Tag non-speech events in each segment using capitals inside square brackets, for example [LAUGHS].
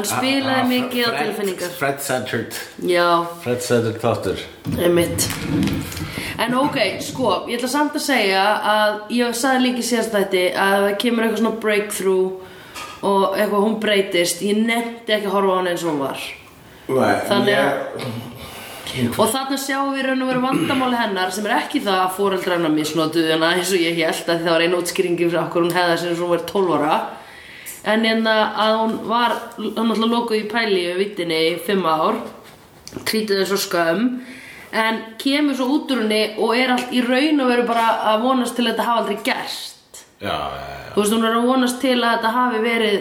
Hann spilaði mikið á Fred- tilfinningar. Fred-centered Já, Fred-centered þáttur. Einmitt. En ok, sko, ég ætla samt að segja að ég sagði líka í síðast þetta að það kemur eitthvað svona breakthrough og eitthvað hún breytist. Ég nefndi ekki að horfa á hann eins og hún var. Nei, Þannig að- ég- Og þarna sjáum við raun og veru vandamáli hennar sem er ekki það að misnotuðu hana eins og ég held að það var einn útskýringi fyrir okkur hún hefða sem hún var 12 ára en en að hún var hann alltaf lokuð í pæli við vittinni í 5 ár trítið þess svo skömm. En kemur svo út úr henni og er allt í raun og veru bara að vonast til að þetta hafa aldrei gerst. Já, já, já. Þú veist hún er að vonast til að þetta hafi verið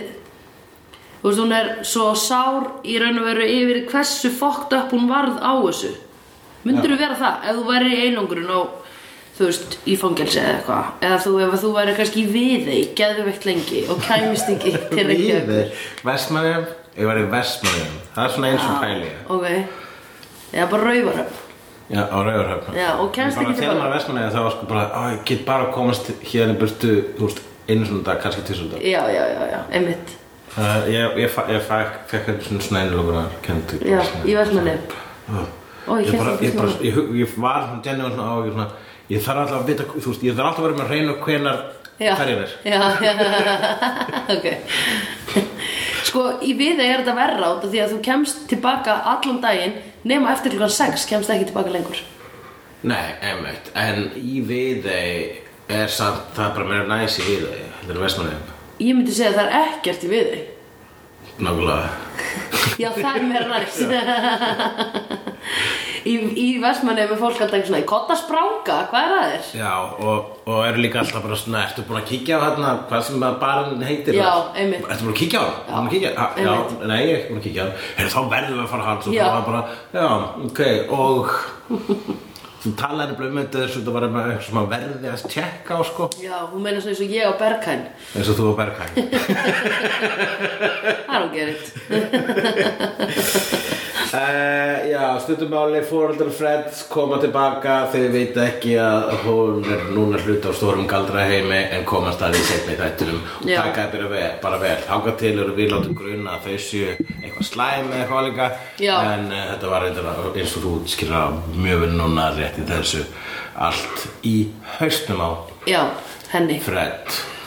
þú veist hún er svo sár í raun og veru yfir hversu fokkt upp hún varð á þessu. Myndir þú vera það ef þú væri í einangrun og þú veist í fangelsi eða eitthvað. Eða þú, ef þú væri kannski í viðei geðveikt lengi og kæmist ekki [LAUGHS] til Reykjavíkur. Víðir Vestmanniðum Ég var í Vestmanniðum Það er svona eins og pæli. ok. Eða bara rauvaröfn Já, á Rauðurhöfn Já, og kemst ekki til maður Vestmanniðum þá var sko bara Á, ég get bara að komast hérna burtu Þú veist, einu svona dag, kannski til svona dag. Já, já, já, já, einmitt. Uh, ég ég, fa- ég fæk, fekk eitthvað svona einlokunar kennt já, í Vestmanni Ó, ég ég, hélt bara, að ég, þú bara, svona- ég, hu- ég var svona genuine svona á ég, svona, ég þarf alltaf að vita þú veist, ég þarf alltaf að vera með að reyna hvenar Já. hverjir er. Já, já, [LAUGHS] ok. Sko, í viðei er þetta verra af því að þú kemst tilbaka allan daginn nema eftir klukkan 6 kemst ekki tilbaka lengur. Nei, einmitt, en í viðei er samt, það er bara meira næs í viðei þetta er vestmanniðum Ég myndi segja að það er ekkert í viðei nákvæmlega. [LAUGHS] Já, það er meira næst [LAUGHS] Í, í Vestmanni er með fólk alltaf svona í kotta spranga, hvað er það þér? já, og, og eru líka alltaf bara svona ertu búin að kíkja á hérna, hvað sem að barinn heitir Já, einmitt. ertu búin að kíkja á það? Já? Ha, já, einmitt. nei, ég er ekki búin að kíkja á það Heyrðu, þá verðum við að fara hans og Já. það var bara, já, ok, og [LAUGHS] þú talaði um þetta þessu þetta var eitthvað sem að verði að tjekka á sko Já, hún meina svona eins og ég á Berghain eins og þú og Berghain [LAUGHS] Það er hún gerðið [LAUGHS] uh, Já, stundummáli fóreldrar Freds koma tilbaka þegar við veit ekki að hún er núna hluta á stórum galdra heimi en því setna í þættunum og taka það bara vel, Háka til eru við látum grunna að þau séu eitthvað slæm eða eitthvað líka en uh, þetta var reyndar eins og þú skilra mjög vel núna rétt í þessu allt í haustum á Já, henni. Fred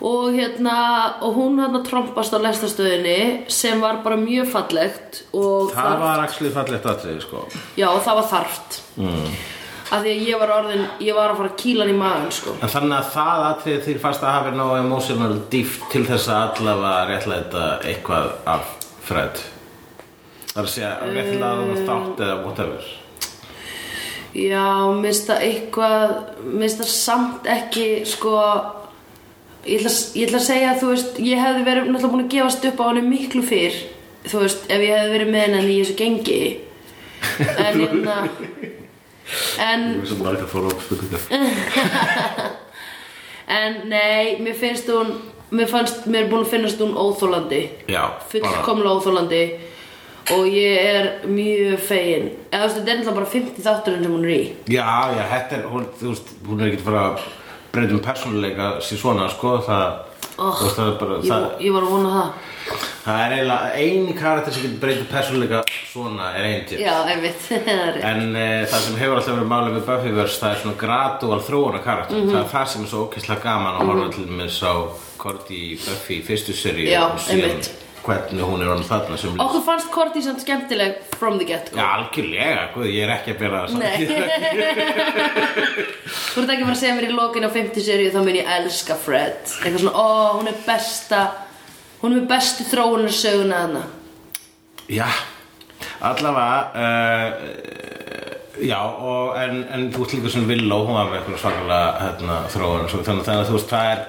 og hérna og hún hérna trompast á lestastöðinni sem var bara mjög fallegt og Það var actually fallegt aðtrið sko. Já og það var þarft. Mm. að því að ég var orðin ég var að fara hann í maðan sko. En þannig að það atrið þýr fast að hafa nóg emotional dýft til þess að allavega réttlæta eitthvað af Fred. Það er að segja réttlæta að hann þátt eða whatever. Já, minnst það eitthvað minnst það samt ekki sko ég ætla, ég ætla að segja þú veist ég hefði verið náttúrulega búin að gefast upp á henni miklu fyrr þú veist, ef ég hefði verið með henni í þessu gengi. [LAUGHS] En hérna en Þú veist að marga fóru upp spurningar En nei, mér finnst hún Mér fannst, mér er búin að finnast hún óþólandi Fullkomlega óþólandi Og ég er mjög fegin. Eða þú veist, þetta er náttúrulega bara 50 þátturinn sem hún er í. Já, já, þetta er, hún, þú veist, hún er ekki að fara að breyta um persónuleika sér svona, sko, það, oh, bara, ég, það, ég var að vona það. Það er eiginlega eini karakter sem getur breyta persónuleika svona er [LAUGHS] er rétt. En e, það sem hefur alltaf verið málið við Buffyverse það er svona gradual þróuna karakter. Mhm. það er það sem er svo ókesslega gaman að horfa til með sá Korti Buffy fyrstu Já, og síðan. Hvernig hún er orðin þarna sem Okkur fannst Korti samt skemmtileg from the get Já, algjörlega, guð, ég er ekki að bera það Nei. [LAUGHS] Þú ert ekki bara að segja mér í lokin á 50 seríu þá mun ég elska Fred. Eitthvað svona, ó, hún er besta Hún er bestu þróunar söguna hana Já, allavega uh, Já, og en, en þú veist líka sem Villó, hún var með eitthvað svakalega hérna, þróun og svo, þannig, þannig að þú veist það er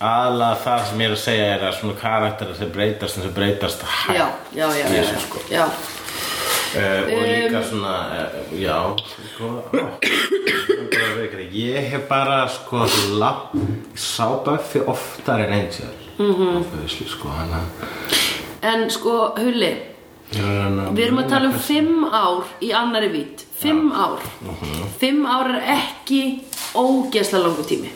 aðalega það sem ég er að segja er að svona karakterar sem breytast sem breytast hægt Já, já, já, já, já. sko. já. Uh, og líka svona, uh, já, sko, ég hef bara, sko, lapp, sá Buffy oftar en Angel, mm -hmm. sko, hana, En sko, Hulli Við erum að tala um fimm ár í annari vít Fimm ár Mhm. Fimm ár er ekki ógeðslega langur tími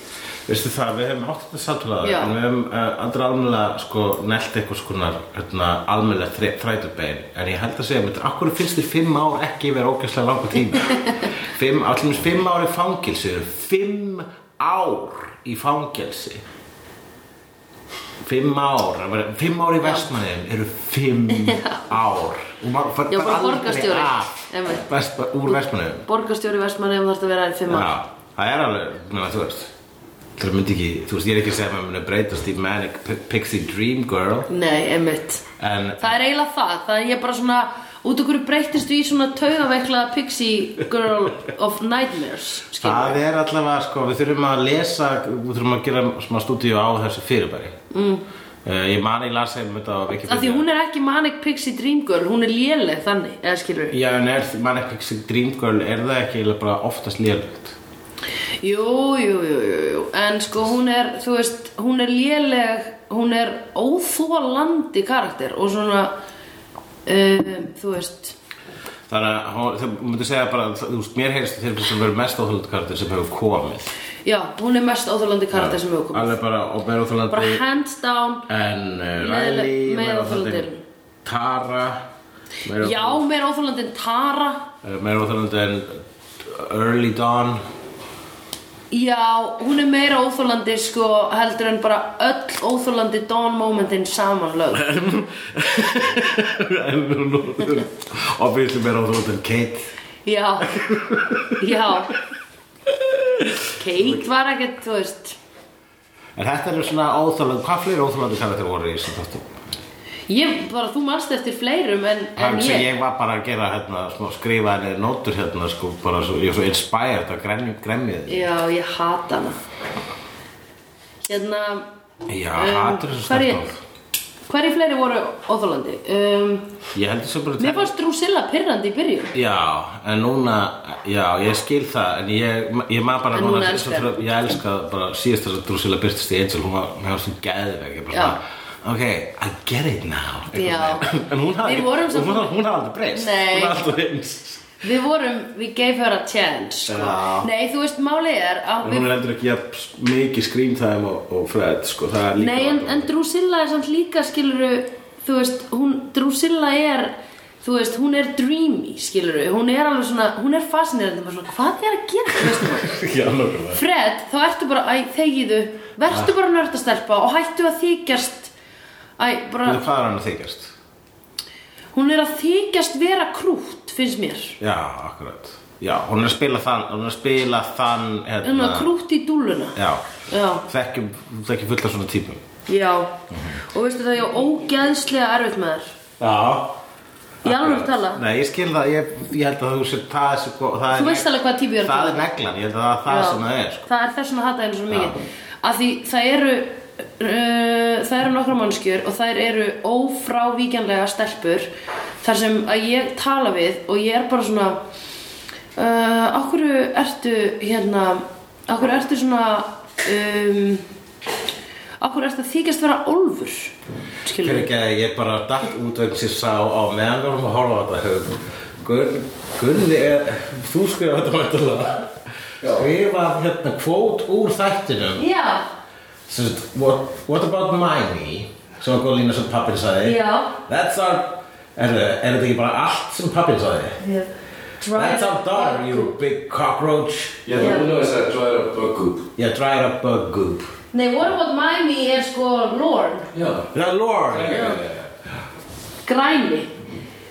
Veistu það, við hefum átt þetta Já. en við hefum uh, aldrei almennilega sko nelt eitthvað skonar hérna, almennilega þrætubein. En ég held að segja mér, akkur finnst þér fimm ár ekki vera ógæslega langur tími? [LAUGHS] Fimm, allir fimm ár í fangelsi eru fimm ár í fangelsi. Fimm ár fimm ár í vestmanniðum eru fimm [LAUGHS] ár. Og maður fær aldrei. Vestma, úr vestmanniðum Borgarstjóri Vestmanni ef þarf að vera í fimm ár. Það er alveg, þú veist Það myndi ekki, þú veist, ég er ekki að segja að maður muni breytast í Manic Pixie Dream Girl. Nei, einmitt. En Það er eiginlega það, það er ég bara svona út okkur breytistu í svona taugaveiklað pixie girl of nightmares skilur það er allavega, sko, við þurfum að lesa Við þurfum að gera svona stúdíu á þessu fyrirbæri. Mm. Ég man í las þetta á Wikipedia. Af því hún er ekki manic pixie dream girl, hún er léleg þannig, eða skilur Já, en er Manic Pixie Dream Girl, er það ekki eiginlega bara oftast lélegt? Jú, jú, jú, jú, en sko hún er, þú veist, hún er léleg, hún er óþólandi karakter og svona, um, þú veist, Þannig að hún- þú myndir segja bara, þú veist, mér heyrst þeir sem verður mest óþjóðlega karakter sem hefur komið. Já, hún er mest óþólandi karakter sem hefur komið. Alveg bara, og meira óþjóðlega Bara hands down, En meira óþolandi. óþólandi Tara. Já, meira óþólandi Tara, óþolandi- meira óþólandi Early Dawn já, hún er meira óþólandi sko heldur en bara öll óþólandi dawn momentin samanlög. En [LAUGHS] hún Obviously meira óþólandi en Kate Já, já, Kate var ekkert, þú veist, En þetta eru svona óþólandi Hvað fleiri óþólandi karakter voru í þessum þáttum? Ég, bara þú manst eftir fleirum en, en ég ég var bara að gera hérna, smá, skrifa henni nótur hérna sko, bara svo, ég er svo inspired að gremja, þig. Já, ég hata hana Hérna Já, um, hatur þessu stelpur. Hverju fleiri voru óþólandi? Um, Ég heldur sem bara mér fannst Drusilla pirrandi í byrjun Já, en núna, já, ég skil það, en ég, ég maður bara En núna núna, elskar. ég elska bara síðast þess að Drusilla byrtist í Angel, hún var, hún var svona geðveg, ég bara svona, ok, I get it now. [LAUGHS] En hún hafði, aldrei breyst, hún hafði alltaf eins. Við vorum, we gave her a chance sko. Já. Nei, þú veist, málið er að En hún er heldur ekki jafn mikið screen time og, og Fred, sko, það er líka. Nei, en, en Drusilla er samt líka skiluru Þú veist, hún, Drusilla er Þú veist, hún er dreamy, skiluru Hún er alveg svona, hún er fascinerandi bara svona, Hvað er að gera, þú veist [LAUGHS] Já. Fred, þá ertu bara, æ, þegiðu Vertu bara nördastelpa og hættu að þykjast Æ, bara, hvað er hann að þykjast? hún er að þykjast vera krútt, finnst mér Já, akkurat. Já, hún er að spila þann, hún er að spila þann, hérna. Hún er krútt í dúluna Já, Já, þekkjum, þekkjum fullt af svona típum. já Og veistu það, ég er ógeðslega erfitt með þær Já. Í alveg tala Nei, ég skil það, ég, ég held að þú sér, það er svo, það er, Þú veist alveg hvað típu ég er að það tala er um. neglan, ég held að það er það sem það er, sko. Það er þess vegna hata henni svo mikið Af því það eru uh, Það eru nokkra mannskjör Og þær eru ófrávíkjanlega stelpur Þar sem að ég tala við Og ég er bara svona uh, Akkur ertu hérna Akkur ertu svona um, Akkur ertu að þykjast vera Olfur Skilur ekki að ég bara dætt út vegna sér sá á meðan við vorum að horfa á þetta höfum. Gun, Gunni þú skrifa þetta mættulega, skrifað hérna kvót úr þættinum. Já, Sem what, what about Miney? Sem var góð lína sem pappin sagði. já That's our, er, er þetta ekki bara allt sem pappin sagði? That's our daughter, you big cockroach. Yeah, Yeah. yeah. know it's a dried up bug goop. Yeah, dried up bug goop. Nei, what about Mimey er sko Lorne Yeah. Yeah, Lord. Yeah, yeah, yeah. Græni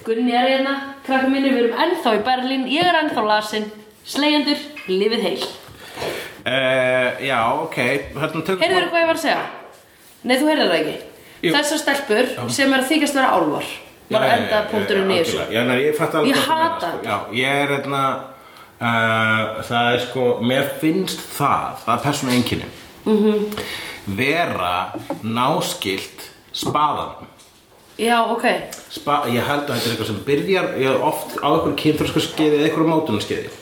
Gunni er hérna, krakka mínir, við erum ennþá í Berlín Ég er ennþá lasin Slegjendur, lifið heil Uh, já, ok, hérna Heyrðu hvað ég var að segja? Nei, þú heyrður það ekki. Jú. Þessar stelpur sem er að þykjast vera álvar Bara enda punkturinn í þessu. Já, nei, ég fatt alveg Ég hvað þú meinar, hata sko. Já, ég er hérna uh, Það er sko, mér finnst það Það er persónu einkenni Mhm. Vera náskilt spaðanum. Já, ok. Spa, Ég held að þetta er eitthvað sem byrjar ég oft á einhverju kynþrósku skeiði eða einhverju mótunarskeiði. Já,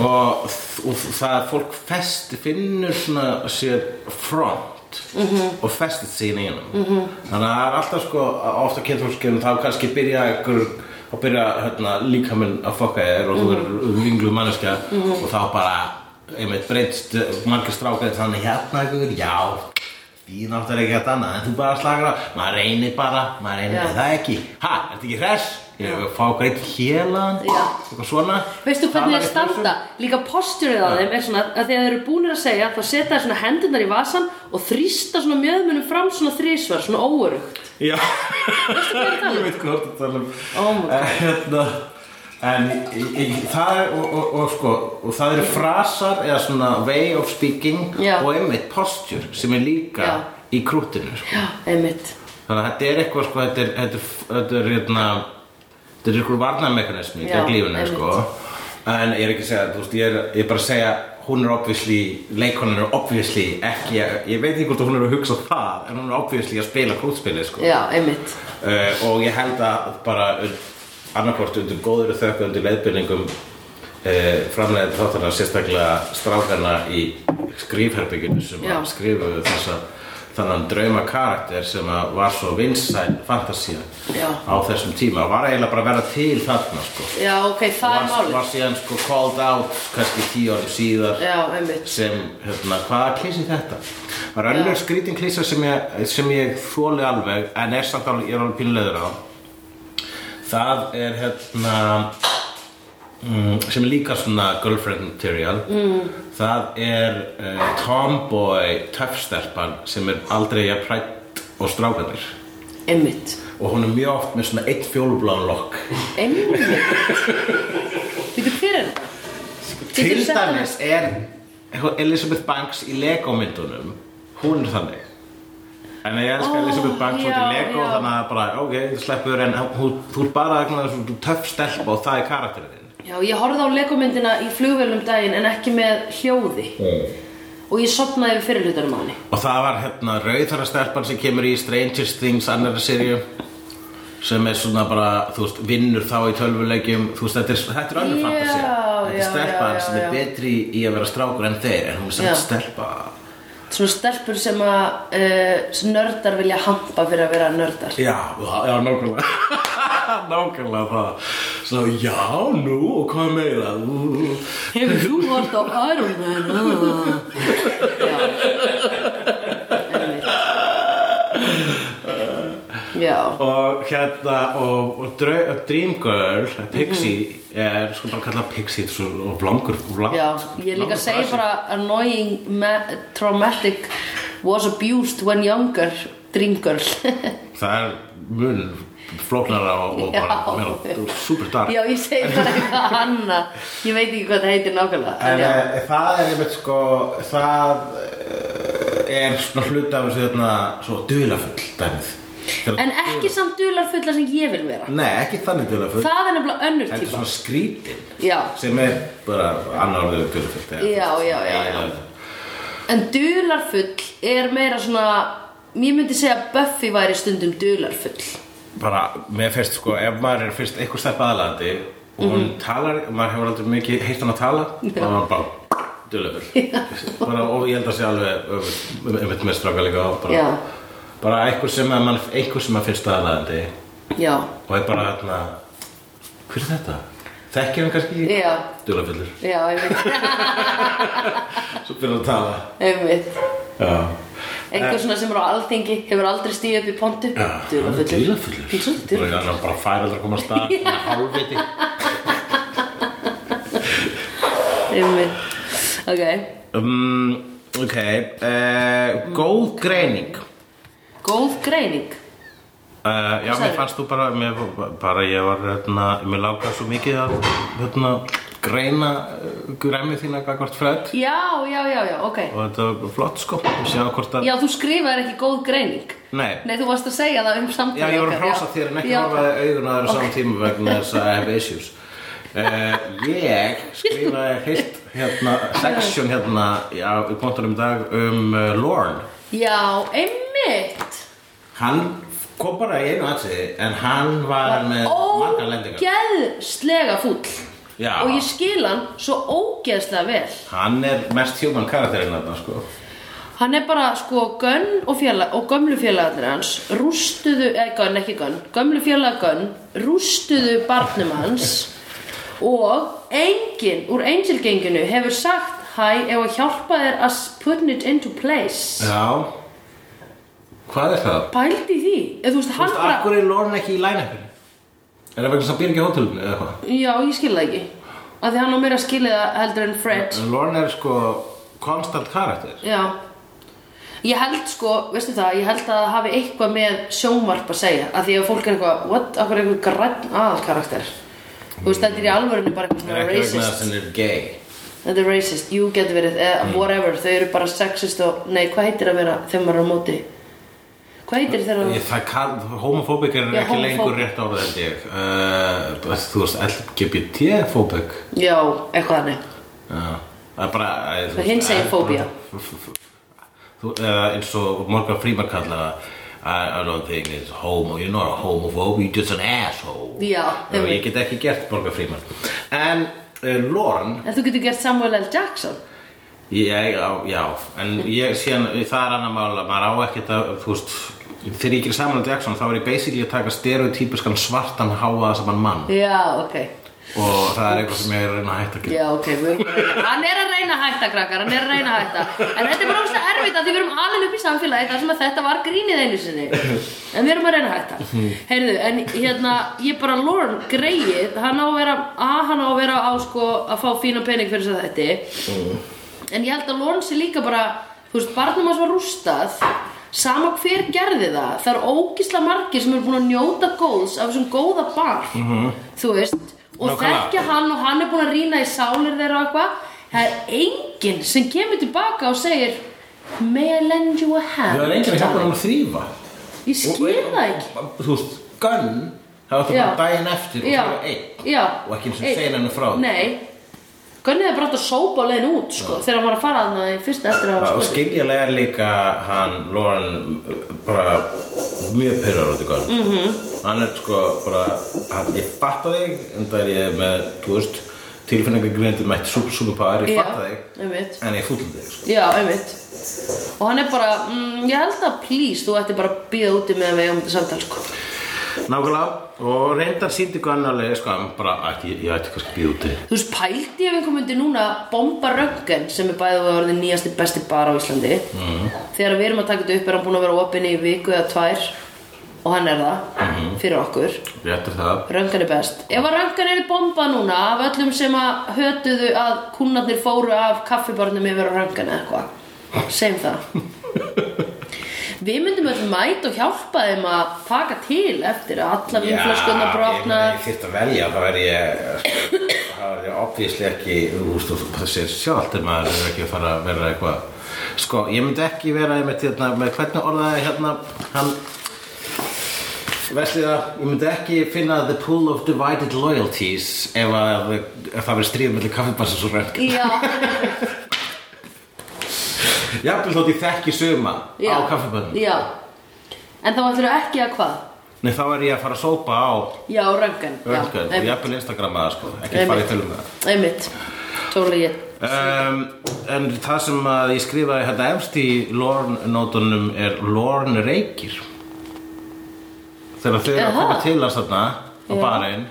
og, og það er fólk festi finnur svona sér front -hmm. og festið sín í hennum -hmm. þannig að það er alltaf sko ofta kynþórskjöfum þá kannski byrja einhver og byrja hérna, líka minn að fokka þér og þú er vinglu manneskja og þá bara einmitt breytst margir strákar þannig hérna ykkur, já því náttúrulega ekki þetta annað en þú bara slakar á, maður reynir bara maður reynir Já. það ekki, ha, ertu ekki hress ég vil fá greitt hélan Já. eitthvað svona Veistu hvernig þeir við standa? Líka postjurið á þeim er svona að þegar þeir eru búnir að segja þá setja þeir svona hendurnar í vasan og þrýsta svona mjöðmunum fram svona þrísvar, svona óörugt Já Veistu hvað er að tala um? Ég veit hvað þú ert að tala um Oh God. Eh, hérna, En í, í, það er og, og, og, sko, og það eru frasar eða svona way of speaking Já. og einmitt posture sem er líka Já. í krútinu sko. Já, einmitt þannig að þetta er eitthvað sko, þetta er, þetta er, þetta er, hérna, þetta er eitthvað varnarmekanismi Já, gegn einmitt. sko. en ég er ekki að segja veist, ég, er, ég er bara að segja hún er obviously, leikonin er obviously ekki, ég veit ekki hvort að hún er að hugsa það en hún er obviously að spila krútspili sko. Já, einmitt uh, og ég held að bara annarkvort undir góður þökku undir leiðbyrningum uh, framleiðið þáttarna sérstaklega strákarna í skrifherbygginu sem að skrifuðu þessa þannig drauma karakter sem var svo vinsæl fantasía Já. á þessum tíma var eiginlega bara að vera til þarna sko. Já, ok, það er var, var síðan sko called out kannski tíu árum síðar Já, sem, hérna, hvaða klísi þetta? Er önnur skrítin klísa sem ég, sem ég þóli alveg en er samt alveg, ég er alveg pínleður á það er hérna mm, sem er líka svona girlfriend material mm. það er uh, tomboy töffstelpan sem er aldrei að prætt og strákanir Einmitt og hún er mjög oft með svona eitt fjólubláðan lokk hver er þetta? til sett hana? dæmis er Elizabeth Banks í Lego myndunum hún er þannig en ég elska Ó, Elizabeth Banks út í Lego já. þannig að bara, ok, þú sleppur en hún, þú er bara svona töff stelpa og það er karakterinn þinn Já, ég horfði á legomyndina í flugvélum daginn en ekki með hljóði. Og ég sopnaði við fyrirlutunum á henni. Og það var hérna rauðhara stelpan sem kemur í Stranger Things annara seríu sem er svona bara, þú veist, vinnur þá í tölvuleikjum, þú veist, þetta er, þetta er önnur Já, fantasía. Þetta er stelpan sem er betri í að vera strákur en þeir en hún er samt stelpa. Svona stelpur sem að uh, sem nördar vilja hampa fyrir að vera nördar. Já, já, nákvæmlega. [LAUGHS] Nákvæmlega það Svo, já, nú, og hvað meira? Hefur þú hort á Iron Man? Ah. Já. Já Og hérna, og, og Dreamgirl, Pixie er sko bara kallað Pixie svo, og blangur, Já, ég líka að segja bara annoying, ma- traumatic was abused when younger dream girl [LAUGHS] Það er mun flóknara og, og bara Já. meira, super dark Já, ég segi bara eitthvað annað. Ég veit ekki hvað það heitir nákvæmlega En en já. uh, það er einmitt sko, það uh, er svona hluti af þessu þarna svo duðlafull dæmið En ekki samt dular fulla sem ég vil vera. Nei, ekki þannig duðlafull Það er nefnilega önnur Þetta er típa. svona skrítin Já, sem er bara annar orðið duðlafullt Já, já, já, já. en dularfull er meira svona Ég myndi segja að Buffy væri stundum dularfull bara, mér finnst sko, ef maður er fyrst eitthvað stærp aðalandi og hún talar, maður hefur aldrei mikið heyrt hann að tala og maður bara bara, og ég held að sé alveg einmitt með stráka líka og bara, Já. bara einhver sem að mann einhver sem að finnst aðalandi Já, og er bara hérna hver er þetta? þekkir hann kannski? Já, dulöfullur, já, einmitt. [LAUGHS] Svo byrjar hann að tala. Einmitt. Já Einhver svona sem er á alþingi hefur aldrei stíð upp í pontu. Dularfullur. Svolítið dularfullur. Bara bara fær aldrei að koma að stað [LAUGHS] Hálfviti. Einmitt. Ok, um, Ok uh, Góð greining. Góð greining? Uh, Já, mér fannst þú? bara mér, bara ég var hérna, mér lákaði svo mikið að hérna, greina uh, græmið þína gagvart Fred. Já, já, já, já, ok. Og þetta var flott sko. Hvort að Já, þú skrifaðir ekki góð greining. Nei, Nei, þú varst að segja það um samtali Já, ég var að hrósa þér en ekki horfaði augun á þér á saman tíma vegna þess að I have issues. Uh, Ég skrifaði heilt hérna, section hérna já, í pontunum í dag um uh, Lorne. Já, einmitt. Hann kom bara í einu atriði en hann var með margar lendingar. Ógeðslega fúll Já. Og ég skil hann svo ógeðslega vel Hann er mest human karakterinn þarna sko Hann er bara sko Gunn og, félag, og gömlu félagarnir hans rústuðu, eða Gunn, ekki Gunn gömlu félagar Gunn rústuðu barnum hans og enginn úr Angel genginu hefur sagt Hæ, ef að hjálpa þér að putting it into place Já Hvað er það? Pældi í því Eða, Þú veist, hann bara akkur er Lorne ekki í line-upinu? Er það vegna sem býr ekki á hótelinu eða hvað? Já, ég skil það ekki. Af því hann á meira að skilja það heldur en Fred. En Lorne er sko konstant karakter. Já. Ég held sko, veistu það, ég held að það hafi eitthvað með sjónvarp að segja. Af því að fólk er eitthvað, what, akkur er eitthvað grann aðalkarakter? Þú veist, þetta er í alvörunni bara eitthvað Er svona ekki vegna þess racist. að hann er gay. Þetta er racist, you getur verið, eða whatever. Þau eru bara sexist og, nei, hvað heitir að vera þegar maður er á móti Hvað heitir þegar Ég, það homofóbik er Já, ekki lengur homophobic. rétt orðið held ég. Uh, Þú veist, LGBT-fóbik Já, eitthvað þannig. Já, það er bara þú Það hinn segir eða eins og Morgan Freeman kallar það I, I don't think it's homo, you're not a homophobe, you're just an asshole. Já, Og Ég get ekki gert Morgan Freeman. En uh, Lorne En þú getur gert Samuel L. Jackson. Ég, já, já, en ég síðan, það er annar mál að maður á ekkert að, þú veist, þegar ég gerir saman að Jackson þá er ég basically að taka stereotypiskan svartan háaða saman mann. Já, ok. Og það er eitthvað sem ég er að reyna að hætta að. Já, ok, við erum að reyna Hann er að reyna að hætta, krakkar, hann er að reyna að hætta. En þetta er bara óslega erfitt að því við erum alveg upp í samfélagi þar sem að þetta var grínið einu sinni. En við erum að reyna að hætta. Heyrðu, en hérna, ég bara Lorne greið, hann á að vera að hann á að vera á sko að fá fína pening fyrir þess að þetta En ég held að Lorne sé líka bara, þú veist, barnum hans var rústað Sama hver gerði það Það er ógisla margir sem eru búin að njóta góðs af þessum góða bar Þú veist Og þekkja hann og hann er búin að rýna í sálir þeirra og eitthvað Það er enginn sem kemur tilbaka og segir May I lend you a hand? Það er enginn að hjálpa hann að þrýfa. Ég skil það ekki Þú veist, Gunn, það var það bara daginn eftir og það var einn. Og ekki einu sinni Einn. segja henni frá. Nei Gunni hefði bara að sópa á leiðin út sko, þegar hann var að fara þarna í fyrsta eftir að Og skiljalega er líka hann, Lorne, bara mjög pyrrar út í Gunn. Mhm. -hmm. Hann er sko bara, hann, ég fatta þig, en það er ég með, þú veist, tilfinningar grindið mætti super, super power, ég Já, fatta þig, einmitt. en ég fúllu þig, sko. Já, Og hann er bara, mm, ég held að please, þú ætti bara að býða úti með að við um þetta samtal sko. Nákvæmlega, og reyndar síndi Gunn alveg, sko, bara, ekki, ég ætti kannski að býða úti. Þú veist, pældi ef einhver myndi núna bomba röggen sem er bæðið að orðið nýjasti besti bar á Íslandi mm. Þegar við erum að taka þetta upp er hann búin að vera opinn í viku eða tvær og hann er það fyrir okkur Rétt er það. Röngan er best Ef að röngan er bomba núna af öllum sem að hötuðu að kúnnarnir fóru af kaffibarnum yfir á röngan eða eitthvað Segjum það [LAUGHS] Við myndum öll mæta og hjálpa þeim að taka til eftir að alla vínflöskunna brotnar ég þyrft að velja, þá er ég, þá er ég obvísli ekki, og það sér sjálft en maður er ekki að fara að vera eitthvað. Sko, ég myndi ekki vera einmitt hérna, með hvernig orðaði hérna, hann, það, ég myndi ekki finna the pool of divided loyalties ef, að, ef það verið stríð mellir kaffibassins og röng. Já, [LAUGHS] Jafnvel þótt ég þekki suma já. á kaffibannum. Já. En þá ætlur ekki að hvað? Nei, þá er ég að fara að sópa á Já, röngan röngum og jafnvel Instagram aða, sko, ekki fara í tölum með það. Einmitt, totally it Um, en það sem að ég skrifaði hérna efst í Lorne-nótunum er Lorne reykir. Þegar þau eru að koma til hans þarna á barinn,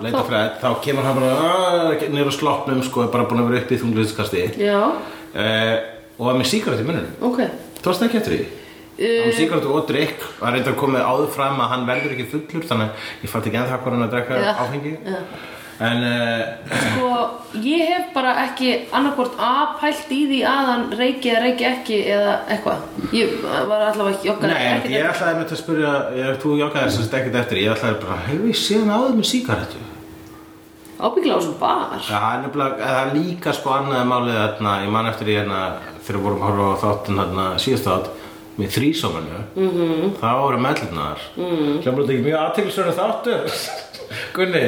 leita fred þá kemur hann bara "Ah", á sloppnum sko, er bara búin að vera upp í þungliðskasti Já, uh, og er með sígaret í mununum ok. Þú varst ekki eftir því? Uh, hann sígaret og drikk og hann reyndar komið áður fram að hann verður ekki fullur þannig að ég fætti ekki ennþá hvað hann að drekka Já, áfengi. Já. en uh, Sko, ég hef bara ekki annarkvort A pælt í því að hann reiki eða reiki ekki eða eitthvað. Ég var allavega ekki okkar Nei, en ég ætlaði með að spyrja, ég, þú joggaði þess að ekkert eftir, ég ætlaði bara, hefur ég séð áður með sígarettu? Ábyggilega á þessum bar. Það er það líka sko annaði málið þarna, ég man eftir í hérna, þegar við vorum að horfa á þáttinn hérna síðast þátt, með þrísómanu, mm -hmm. þá voru mellirnar, mm. hljómar þetta ekki mjög aðtilsverðu þáttur, [LAUGHS] Gunni,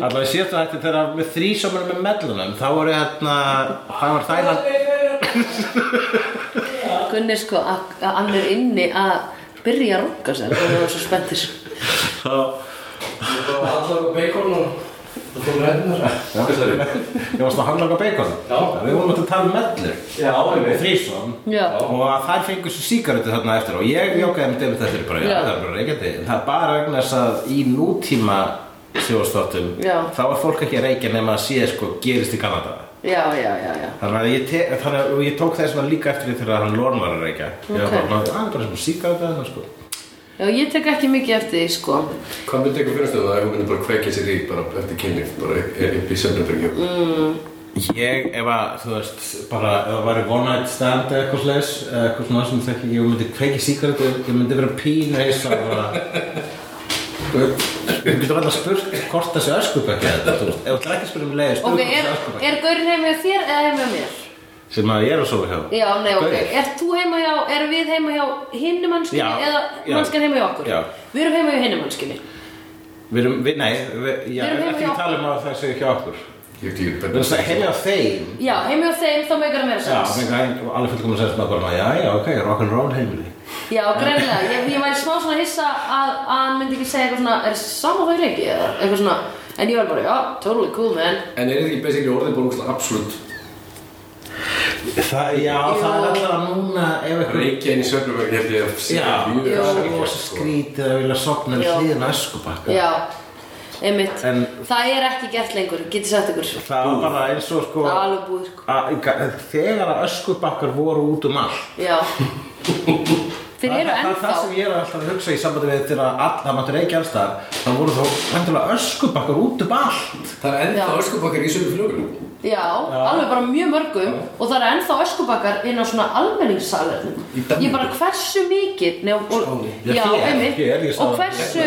allavega síðast þátti þegar með þrísómanu með mellunum, þá voru hérna, það var þægilega, Gunni sko, að að hann er inni að byrja að runga sér og það var svo spenntir þá, Það var allar á bacon og það kom hennar. ég varst að handlanga bacon, Já. við vorum að tala um mellur, Já, ég veit. þrísóm, Já, og þær fengur svo sígarettu þarna eftir og ég jókaði með David þetta bara, já, Já. það er bara reykjandi en það er bara vegna þess að í nútíma sjóðstáttum, Já. þá er fólk ekki að reykja nema að sé sko gerist í Kanada Já, já, já, já Þannig að ég, te, þannig að ég tók þess að líka eftir því þegar hann lorn var að reykja Ég Já, ég tek ekki mikið eftir því, sko Hvað myndi ykkur finnast um það ef hún myndi bara kveikja sér í bara eftir kynlíf, bara upp í söfnabyrgjum? Mm. Ég, ef að, þú veist, bara ef það væri one night stand eða eitthvað eða eitthvað svona sem þekki, ég myndi kveiki síkaretu ég myndi vera pínu eins og bara Þú getur alltaf spurt hvort þessi öskubökk eða þetta, þú veist, ef þú ætlar ekki að spyrja um leið, Ok, spurðu er, hvort þessi öskubökk er gaurinn heima hjá þér eða hjá mér? Sem að ég er að sofa hjá. Já, nei, ok. Gaur. Er þú heima hjá, erum við heima hjá hinni mannskinni Já, eða já. mannskan heima hjá okkur? Já. Við erum heima hjá hinni mannskinni Við erum, við, nei, við, já, Við erum ekki hjá að tala um að það séu hjá okkur. Heima á þeim. Já, heima hjá þeim, þá meikar það meira Já, sens er alveg fullkomum að segja svona bara, já, já, ok, rock'n'roll heimili. Já, greinilega, ég, ég væri smá svona hissa að, að hann myndi ekki segja eitthvað svona Er saman það ekki eða eitthvað svona. En ég var bara, já, totally cool man. En er þetta ekki basically bara úrslega absolutt Það, já, það er alltaf núna ef eitthvað reykja inn í ég held ég að Já, það er rosa sko. skrítið að vilja sopna við Já. hlýðin öskubakka. Já, einmitt. En- Það er ekki gert lengur, getið sagt ykkur. Það var bara eins og sko Það er alveg búið, sko. að, Þegar að öskubakkar voru út um allt. Já [LAUGHS] Þeir eru það, það, það sem ennþá ég er alltaf að hugsa í sambandi við þegar að all- það máttu reykja allstar þá voru þó vendilega öskubakkar út um allt. Það er ennþá Já. öskubakkar í sömu fljóðunum Já, alveg bara mjög mörgum og það eru ennþá öskubakkar inn á svona Danmörku? Ég bara hversu mikið Nei, og. Já, Já, einmitt. Og hversu,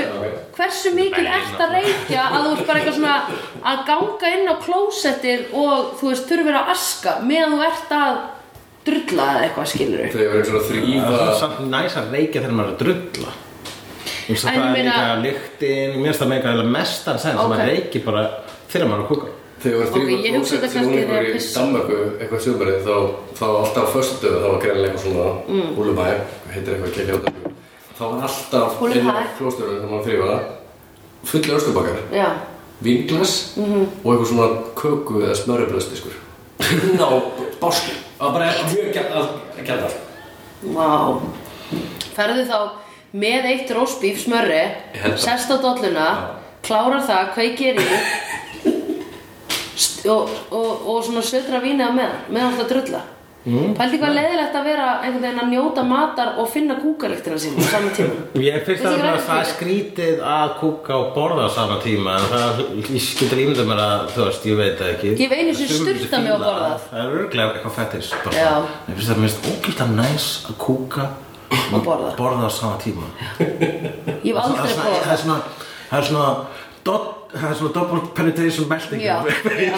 hversu mikið ert að reykja að þú ert bara eitthvað svona að ganga inn á klósettir og þú veist, þurfir að aska meðan þú ert að drulla eða eitthvað skilur Þau eins og að Það er þrýfa samt næs að reykja þegar maður er að drulla. Þú veist að það er líka lyktin, mér finnst það meika eða mestan sen sem Ok. að reykja bara þegar maður er að kúka. Þau að Ok, þrýfa ég hugsa þetta klósett sem kannski ungur þegar í pissa. Danmörku eitthvað sömurinn þá, þá alltaf á föstu þá var greinilega eitthvað svona Mm. húlubæ heitir eitthvað kekja á Danmörku þá var alltaf á klósturinn þegar maður þrýfa [LAUGHS] og básku var bara mjög gæta vá. Ferðu þá með eitt rósbíf smörri sest á dolluna klárar það, kveikir í [LAUGHS] og, og, og svona södra vínið á meðan meðan alltaf drulla mm. Pældi hvað leiðilegt að vera einhvern veginn að njóta matar og finna kúkalektina sín á saman tíma [LAUGHS] Ég finnst að ekki það er skrítið? að kúka og borða á sama tíma en það ég getur ímyndað mér að þú veist, ég veit það ekki Ég hef einu Sumir sturtað mig fíla borðað. það. Er örglega eitthvað fettis Já. Ég finnst það minnst ógæslega næs að kúka Og borða. á sama tíma Ég hef aldrei prófað það er svona Það er svona dot- Það er svona double penetration melting. Já, [LAUGHS] já,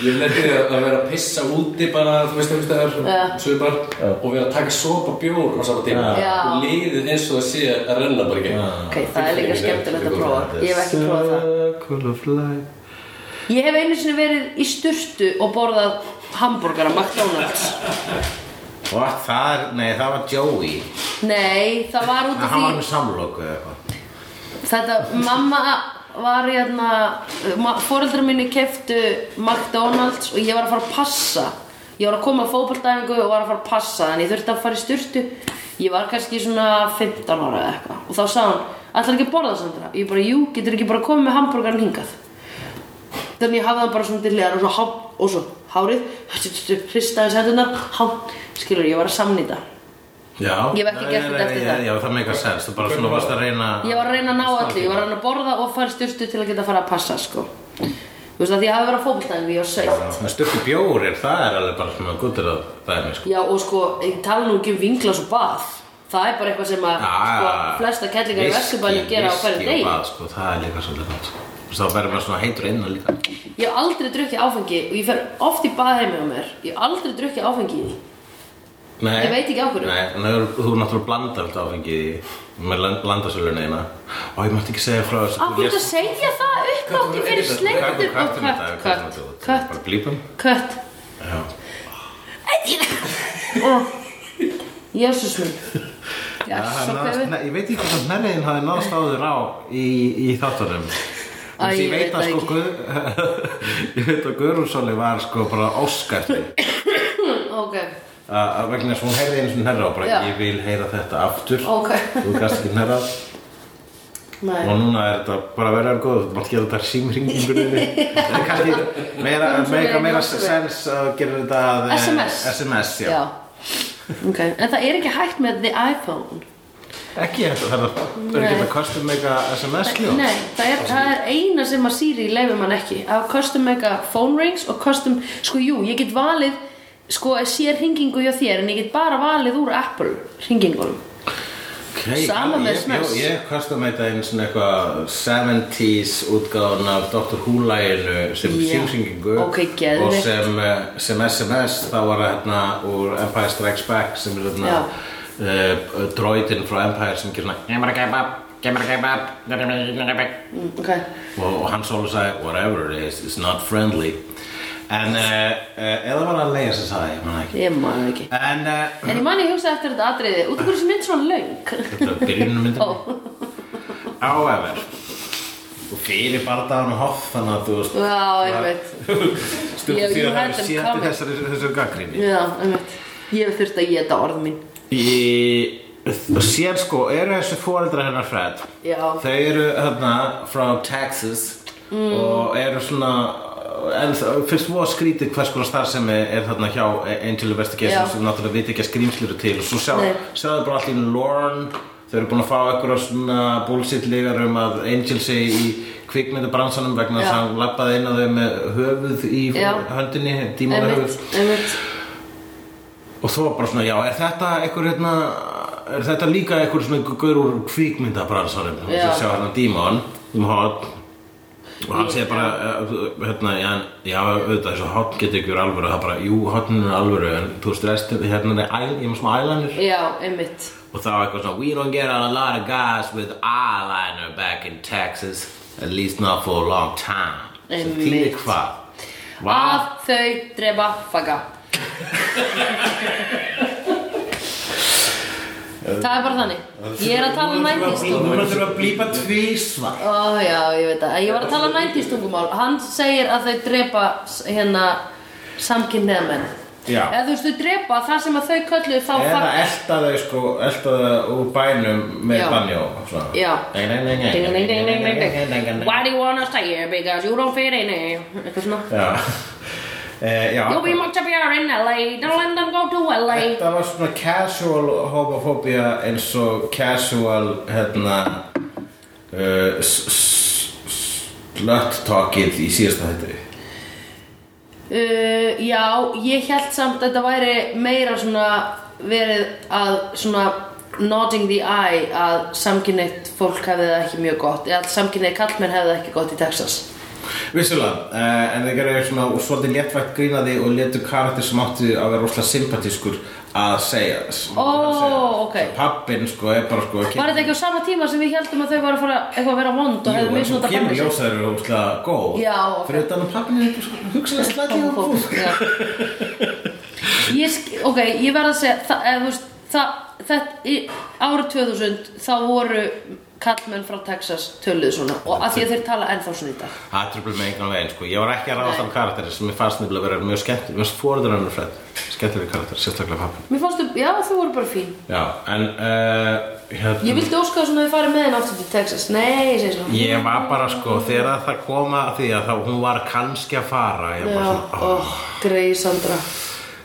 ég leti að vera að pissa úti bara þú veist einhvers Já. staðar svipar og vera að taka sopa bjór á sama tíma. Og liðið eins og það sé að renna bara ekki Ok, það er líka skemmtilegt að prófa. Ég hef ekki prófað það. Circle of life. Ég hef einu sinni verið í sturtu og borðað hambúrgara McDonalds. What, það er, nei það var Joey. Nei, það var út af Hann var því með samloku eða eitthvað. Þetta, mamma var hérna Fóreldrar minni keftu McDonalds og ég var að fara að passa. Ég var að koma að fótboltæfingu og var að fara að passa Þannig ég þurfti að fara í sturtu. Ég var kannski svona 15 ára eða eitthvað. Og þá sagði hann, ætlar ekki að borða Sandra? Ég bara, jú, getur ekki bara komið með hambúrgaran hingað? Þannig ég hafði hann bara svona til hliðar og svo, há, og svo hárið [LAUGHS] Hristaði sendunar, há Skilur, ég var að samnýta Já, Ég hef ekki gert þetta eftir það. Já, það meikar sens, þú bara svona varst að reyna Ég var að reyna að ná öllu, ég var að reyna að borða og fara styrstu til að geta að fara að passa sko. Þú veist að ég hafi verið að ég var sveitt. Með stökku bjórir, það er alveg bara svona guttur að það er mér sko. Já og sko, ég tala nú ekki um vinglas og bað. Það er bara eitthvað sem að sko, flesta kellingar í Vesturbæni gera á hverju og bað, sko, það er líka svolítið sko. Þá verður maður svona heitur innan líka. Ég hef aldrei drukkið áfengi og ég fer oft í bað heimi á mér. Ég hef aldrei drukkið áfengi. því Nei, Ég veit ekki á hverju. Nei, en þú, þú náttúrulega blandar alltaf áfengi í með landasöluna eina. Og ég mátti ekki segja frá þess Af hverju að segja það uppnátti fyrir sleiktur og kött, kött, kött, Bara blípum. Kött. Nei, ég veit ekki hvað nærriðin hafi náðst áður á í, í þáttunum. Æ, Þessi, [LAUGHS] ég veit að sko ég veit að Guðrúnsóli var sko bara eftir [COUGHS] Ok, að að vegna þess að hún heyrði einu svona herra og bara Já. ég vil heyra þetta aftur ok þú gast ekki herra Nei. og núna er þetta bara verið að góð þú mátt gera þetta símringingunni það [LAUGHS] er kannski meira, Hún svo meira, meira náttúrulega. sens að gera þetta að, eh, SMS. SMS, já, Já. Ok, en það er ekki hægt með the iPhone ekki þetta, það er er ekki Nei. þetta custom mega SMS ljó Nei, það er, það er eina sem að Siri leifir mann ekki að custom mega phone rings og custom, sko jú, ég get valið sko sér hringingu hjá þér en ég get bara valið úr Apple hringingunum Okay, Sama já, með ég, SMS. Ég, ég þetta einn svona eitthvað 70s útgáðan af Dr. Who-læginu sem Já. símringingu Ok, geðveikt. og sem, eh, sem SMS þá var það hérna úr Empire Strikes Back sem er hérna uh, droidin frá Empire sem gerir svona gamera kebab. mm, Ok, og, hann sólu sagði whatever it is, it's not friendly en uh, uh, eða var það að leiða sem sagði, ég man ekki. Ég man það ekki. En uh, En ég man ég hugsa eftir þetta atriði. Út af hverju sem mynd svona löng? Þetta er byrjunum myndin [LAUGHS] Ó, However og fyrir bardaðan og hoff þannig að þú veist já, [LAUGHS] ég veit stundum því að það er til þessari, þessari gaggrinni Já, ég veit Ég hef þurft að geta orð mín. Í og sér sko, eru þessi fóreldra hennar Fred? Já. þau eru hérna frá Texas og eru svona en fyrst voru skrítið hvers konar starfsemi er þarna hjá Angel Investigation Já. sem náttúrulega viti ekki að skrýmslir eru til. Og svo sjá, sjáðu bara allt í Lorne þau eru búin að fá eitthvað svona bullshit ligar um að Angel sé í kvikmyndabransanum vegna þess að hann lappaði inn á þau með höfuð í Já. höndinni, dímona höfuð Einmitt, Og var bara svona, já, er þetta einhver hérna, er þetta líka einhver svona gaur úr kvikmyndabransanum? Svo sjá hérna Dímon um hot og hann segir bara, eh, hérna, já, já, auðvitað, þessu hot getur ekki verið alvöru, það er bara, jú, hotin er alvöru, en þú veist, rest, hérna er ég með smá eyeliner Já, einmitt. Og það var eitthvað svona, we don't get a lot of guys with eyeliner back in Texas, at least not for a long time. Sem þýðir hvað? Að þau drepa faga [LAUGHS] Það er bara þannig Ég er að tala 90s Núna tungumál þurfum við að blípa tvísvar. Ó já, ég veit það Ég var að tala 90s tungumál Hann segir að þau drepa hérna samkynniða menn Já. Eða þú veist, þau drepa það sem að þau kölluðu þá Eða faga elta þau sko, elta þau úr bænum með svona. Já. Ding, ding, ding, ding, ding, ding, ding. ding. Why do you wanna stay here? Because you don't fit in here Eitthvað svona Já Eh, já, You'll be much happier in LA Don't let them go to LA Þetta var svona casual homofóbía eins og casual hérna uh, slut talkið í síðasta hætti Uh, já, ég held samt að þetta væri meira svona verið að svona nodding the eye að samkynneitt fólk hefði það ekki mjög gott eða samkynneitt kallmenn hefði það ekki gott í Texas Vissulega, uh, en þeir gerðu svona og svolítið léttvægt grínaði og léttu karakter sem átti að vera rosalega sympatískur að segja þess Ó, ok. Pappin sko er bara sko Var þetta ekki á sama tíma sem við heldum að þau var að fara eitthvað að vera vond og hefði mjög svona kemur ljós að þeir eru óslega góð Já, ok. Fyrir utan að pappin er á fólk Já. Ég, ok, ég verð að segja það, eða, þú veist, það, þetta, í árið 2000 þá voru kallmenn frá Texas töluðu svona. Og að því að þeir tala ennþá svona í dag. Það er tröfla með engan veginn sko. Ég var ekki að ráðast af karakterir sem ég fannst nefnilega vera mjög skemmt Mér fannst fórður hann fred Skemmtilega karakter, sérstaklega pappin Mér fannstu, já þau voru bara fín. Já, en uh, hérna Ég vildi óska svona að þið farið með henni aftur til Texas. Nei, ég segi svona Ég var bara sko, þegar það koma að því að þá, hún var kannski að fara Ég var svona, ó, oh, Grey Sandra.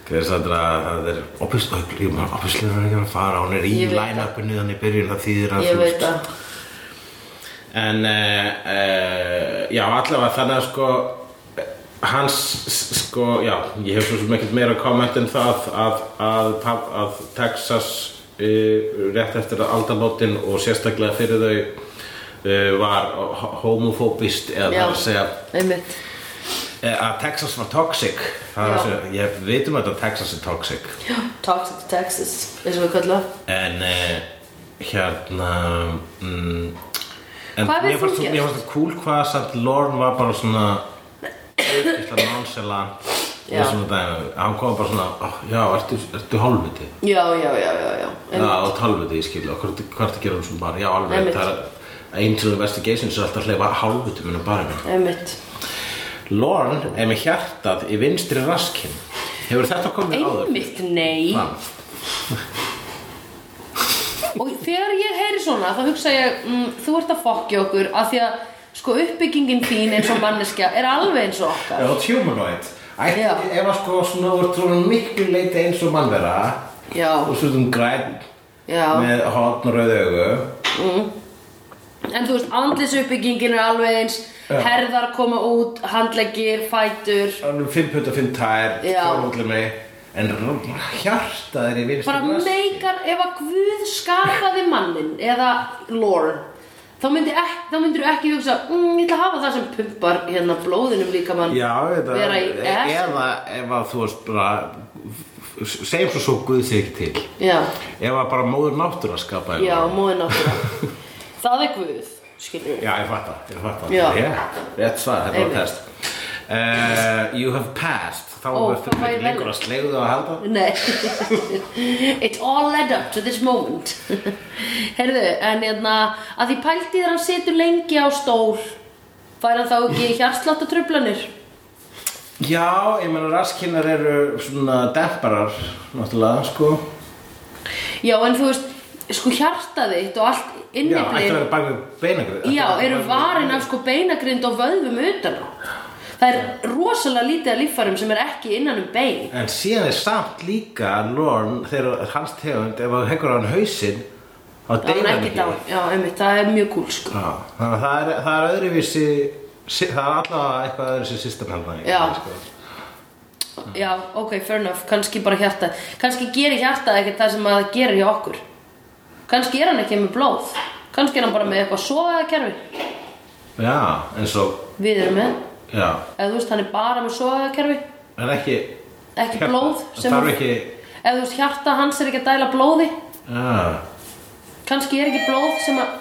Það er Óbíslega er ekki að fara. Hún er í Ég line-upinu þannig byrjun Það þýðir að Ég þú veist- En uh, já, allavega þannig að sko hans sko, já, ég hef svo sem ekkert meira komment en það að, að, að, að Texas uh, rétt eftir aldamótin og sérstaklega fyrir þau uh, var homofóbist eða það Já. er að segja Einmitt eh, að Texas var toxic það Já. ég veitum að Texas er toxic Toxic Texas, eins og við kallum en uh, hérna mm, en Hvað vill þú gera? mér fannst það cool hvað samt Lorne var bara svona eitthvað nonchalant og svona dæmi, hann kom bara svona oh, já, ertu, ertu hálfviti? Já, já, já, já, já. Já, og hálfviti, ég skil og ertu að gera um svona bara, já, alveg það er Angel Investigations er alltaf að hleyfa hálfviti minnum bara Einmitt. Lorne er með hjartað í vinstri raskinn hefur þetta komið áður? Einmitt, nei og þegar ég heyri svona þá hugsa ég mm, þú ert að fokkja okkur af því að sko uppbyggingin þín eins og manneskja er alveg eins og okkar og tjúmanvætt ef að sko svona voru svona miklu leiti eins og mannvera já. og svona græn já. með hotn og rauð auðu mm. en þú veist andlisuppbyggingin er alveg eins já. herðar koma út, handleggir, fætur 5.5 tær, 12.5 en hjartað er í vinstri bara meikar ef að Guð skapaði mannin eða Lord þá myndi ek, þá myndir þú ekki hugsa mm, ég ætla að hafa það sem pumpar hérna blóðinum líka mann Já, þetta, vera í S. eða ef að þú veist bara segjum svo svo Guð sig ekki til. Já, ef að bara móður náttúra skapaði já, mann. móðin náttúrulega [LAUGHS] það er Guð, skilur Já, ég fatt það, ég fatt það Já. Rétt, rétt svar, þetta var test. Uh, You have passed Þá fæ ég ekki lengur að slegðu að halda Nei. [LAUGHS] It all led up to this moment. [LAUGHS] Heyrðu, en hérna að því pælti þegar hann situr lengi á stól fær hann þá ekki [LAUGHS] hjartsláttartruflanir? Já, ég meina raskinnar eru svona demparar náttúrulega, sko. Já, en þú veist, sko hjartað þitt og allt Já, að inniblið vera bak við beinagrið Já, eru varin af sko beinagrind og vöðvum utan á Það er rosalega lítið af líffærum sem er ekki innan um bein. En síðan er samt líka Lorne, þegar hans tegund ef þú heggur á hann hausinn Það er hann ekki. það er mjög kúl sko. Þannig að það er, það er öðruvísi það er allavega eitthvað öðruvísi system hérna Já. sko. Já, ok, fair enough, kannski bara hjartað Kannski gerir hjartað ekkert það sem að það gerir hjá okkur. Kannski er hann ekki með blóð. Kannski er hann bara með eitthvað sogaða kerfi Já, eins og Við erum með Eða þú veist, hann er bara með sogaða kerfi en ekki Ekki Hjarta- blóð sem þarf ekki Eða þú veist, hjarta hans er ekki að dæla blóði. Já, Kannski er ekki blóð sem að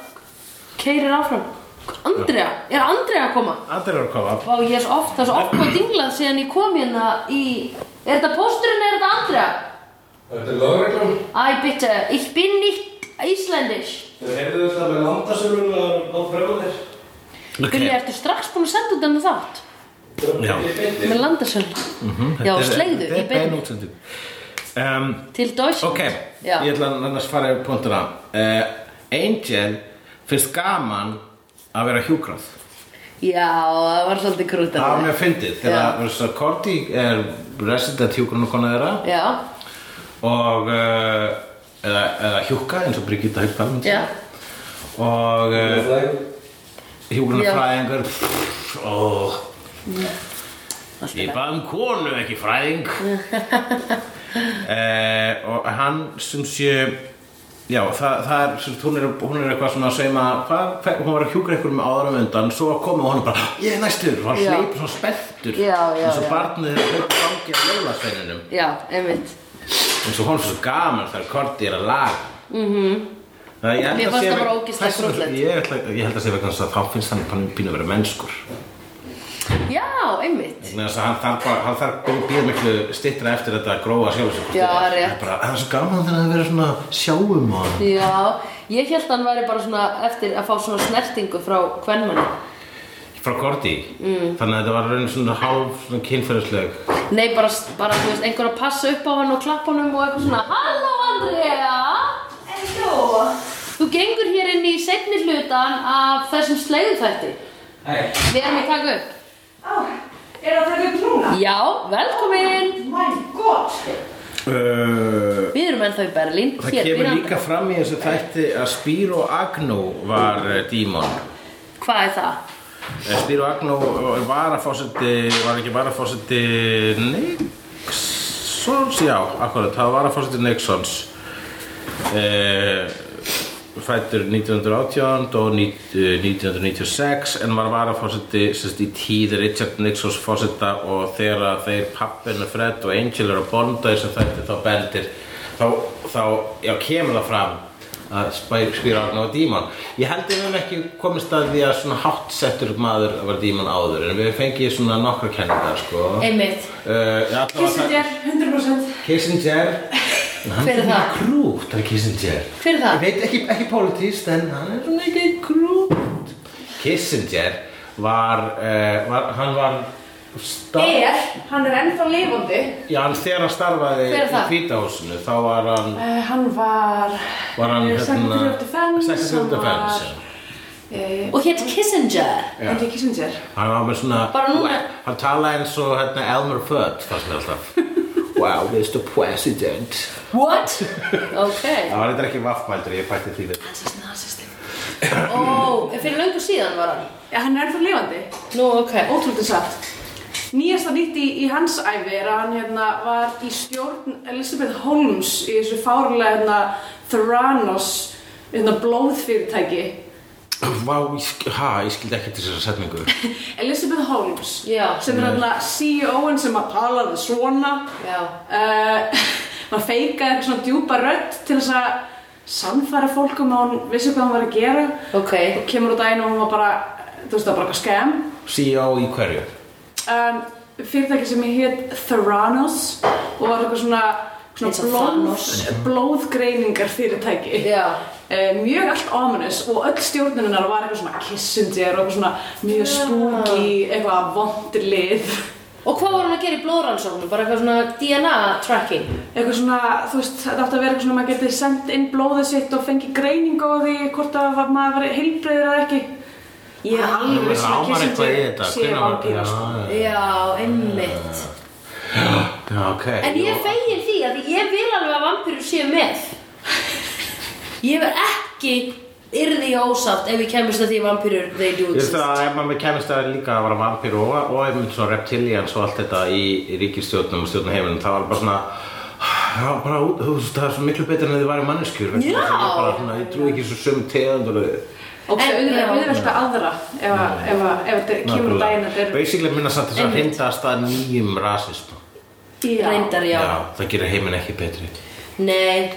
keirir áfram. Andrea, er Andrea að koma? eru að koma. Vá, ég er svo oft, það er svo oft hvað dinglað síðan ég kom hérna í Er þetta pósturinn eða er þetta Andrea? Þetta er lögreglum. Æ, bitte, ich bin nicht Íslendisch Þau heyrðu þetta með landasölun á fröðir. Gulli, ertu strax búin að senda út þennan þátt? Já. Með landasöld Já, slegðu, í bein beinni. um, Til Deutschland Ok, Já, ég ætla að annars fara yfir punktuna uh, Angel finnst gaman að vera hjúkrað. Já, það var svolítið krútt Það var mjög fyndið þegar Korti er resident hjúkrunarkona þeirra. Já, og uh, eða, eða hjúka eins og Brigitta segja. og uh, hjúkrunarfræðingur. og ég bað um konu ekki fræðing. Uh, [LAUGHS] og hann sem sé já það, það er sem hún er, hún er eitthvað svona að segja hvað, hún var að hjúkra einhverjum áðurum undan svo komið og hann bara, ég er næstur og hann hleyp svona já, eins og barnið er hleyp gangi að leilasveininum já, einmitt. Eins og hún er svo gaman þegar Korti er að laga. Mhm. Það, ég held að bara veg- ógeðslega þess vegna- krúttlegt. Ég, ég held að sé vegna þess að þá finnst hann pínu að vera mennskur Já, einmitt þess að hann þarf býr miklu stittra eftir þetta að gróa sjálf sig hvort Já, það er. rétt. Það er bara, það er svo gaman þegar að vera svona sjáum og Já, ég held að hann væri bara svona eftir að fá svona snertingu frá kvennmanni frá Korti mm. þannig að þetta var raun svona hálf kynferðisleg Nei, bara, bara, þú veist, einhver að passa upp á hann og klappa hann og eitthvað svona Halló, Andrea! Halló! Þú gengur hér inn í seinni hlutan af þessum sleiðuþætti Hei. Við erum að taka upp Er það taka upp núna? Já, velkomin! My god! uh, Við erum ennþá í Berlín Það hér kemur líka fram í þessu þætti að Spiro Agno var uh, dímon Hvað er það? Eh, Spiro Agno var að fósetti var ekki bara að fósetti Nixons já, akkurat, það var að fósetti Nixons eh, fættur 1918 og ní- eh, 1996 en var varafósiti sérst, í tíð Richard Nixons fósita og þegar þeir pappinu Fred og Angel eru að bonda þess að þetta þá bendir þá, þá já, kemur það fram að spýra á og dímon. Ég held að við höfum ekki komist að því að svona háttsettur maður að vera dímon áður en við fengið svona nokkra kenningar sko. Einmitt. Uh, Kissinger, 100% Kissinger hann Hver er það? krútt, er Kissinger Hver er það? Ég veit ekki, ekki pólitíst en hann er svona ekki krútt Kissinger var, uh, var hann var Star- Er, hann er ennþá lifandi Já, hann þegar hann starfaði í það? hvítahúsinu þá var hann, uh, Hann var var hann Eh, já. uh, Og hétt Kissinger Henry Kissinger Hann var með svona Bara núna- Hann talaði eins og hérna, Elmer Fudd fannst mér alltaf [LAUGHS] Wow, Mr. President. What? Ok Það var eitthvað ekki vaffmældur, ég bætti því við. Ó, en fyrir löngu síðan var hann? Já, hann er ennþá lifandi. Nú, ok. Ótrúlega satt. Nýjasta nýtt í, í hans æfi er að hann hérna, var í stjórn Elizabeth Holmes í þessu fárlega hérna, Theranos hérna, blóðfyrirtæki Vá, ég, sk- ha, ég skildi ekki til þessar setningu. [LAUGHS] Elizabeth Holmes Já. sem er hérna CEO-in sem að talaði svona. Já. Uh, [LAUGHS] maður feikaði eitthvað svona djúpa rödd til þess að sannfæra fólk um að hún vissi hvað hún var að gera. Ok. Og kemur á daginn og hún var bara þú veist það var bara eitthvað skam CEO í hverju? um, fyrirtæki sem ég hétt Theranos og var eitthvað svona, svona blóð, blóðgreiningar fyrirtæki Já mjög allt ominous og öll stjórnuninnar var eitthvað svona Kissinger og eitthvað svona mjög spooky eitthvað vondir lið. Og hvað var hann að gera í blóðrannsóknum? Bara eitthvað svona DNA tracking? Eitthvað svona, þú veist, þetta átti að vera eitthvað svona maður geti sendt inn blóðið sitt og fengið greiningu á því hvort að maður var heilbreyður eða ekki. Ég er alveg viss um að Rámar eitthvað í þetta Kissinger sé vampíra sko. Já, einmitt. Já, ok. En ég fegin því að ég vil alveg að vampýrur séu með Ég vil ekki yrði ósátt ef ég kemist að því vampýrur they do Ég veist exist. að ef maður kemist að líka að vera vampír og, og einmitt svona reptilians og allt þetta í, í ríkistjórnum og stjórnum það var bara svona Já, bara, út- þú veist, það er svo miklu betur en þið væri manneskjur Já. bara, svona, ég trú ekki svo sömu tegundur og auðvitað já. auðvitað aðra ef, ef, ef þetta kemur á daginn að er Basically minna samt þess að hindast að nýjum rasism Já. Reyndar, já, það gerir heiminn ekki betri. Nei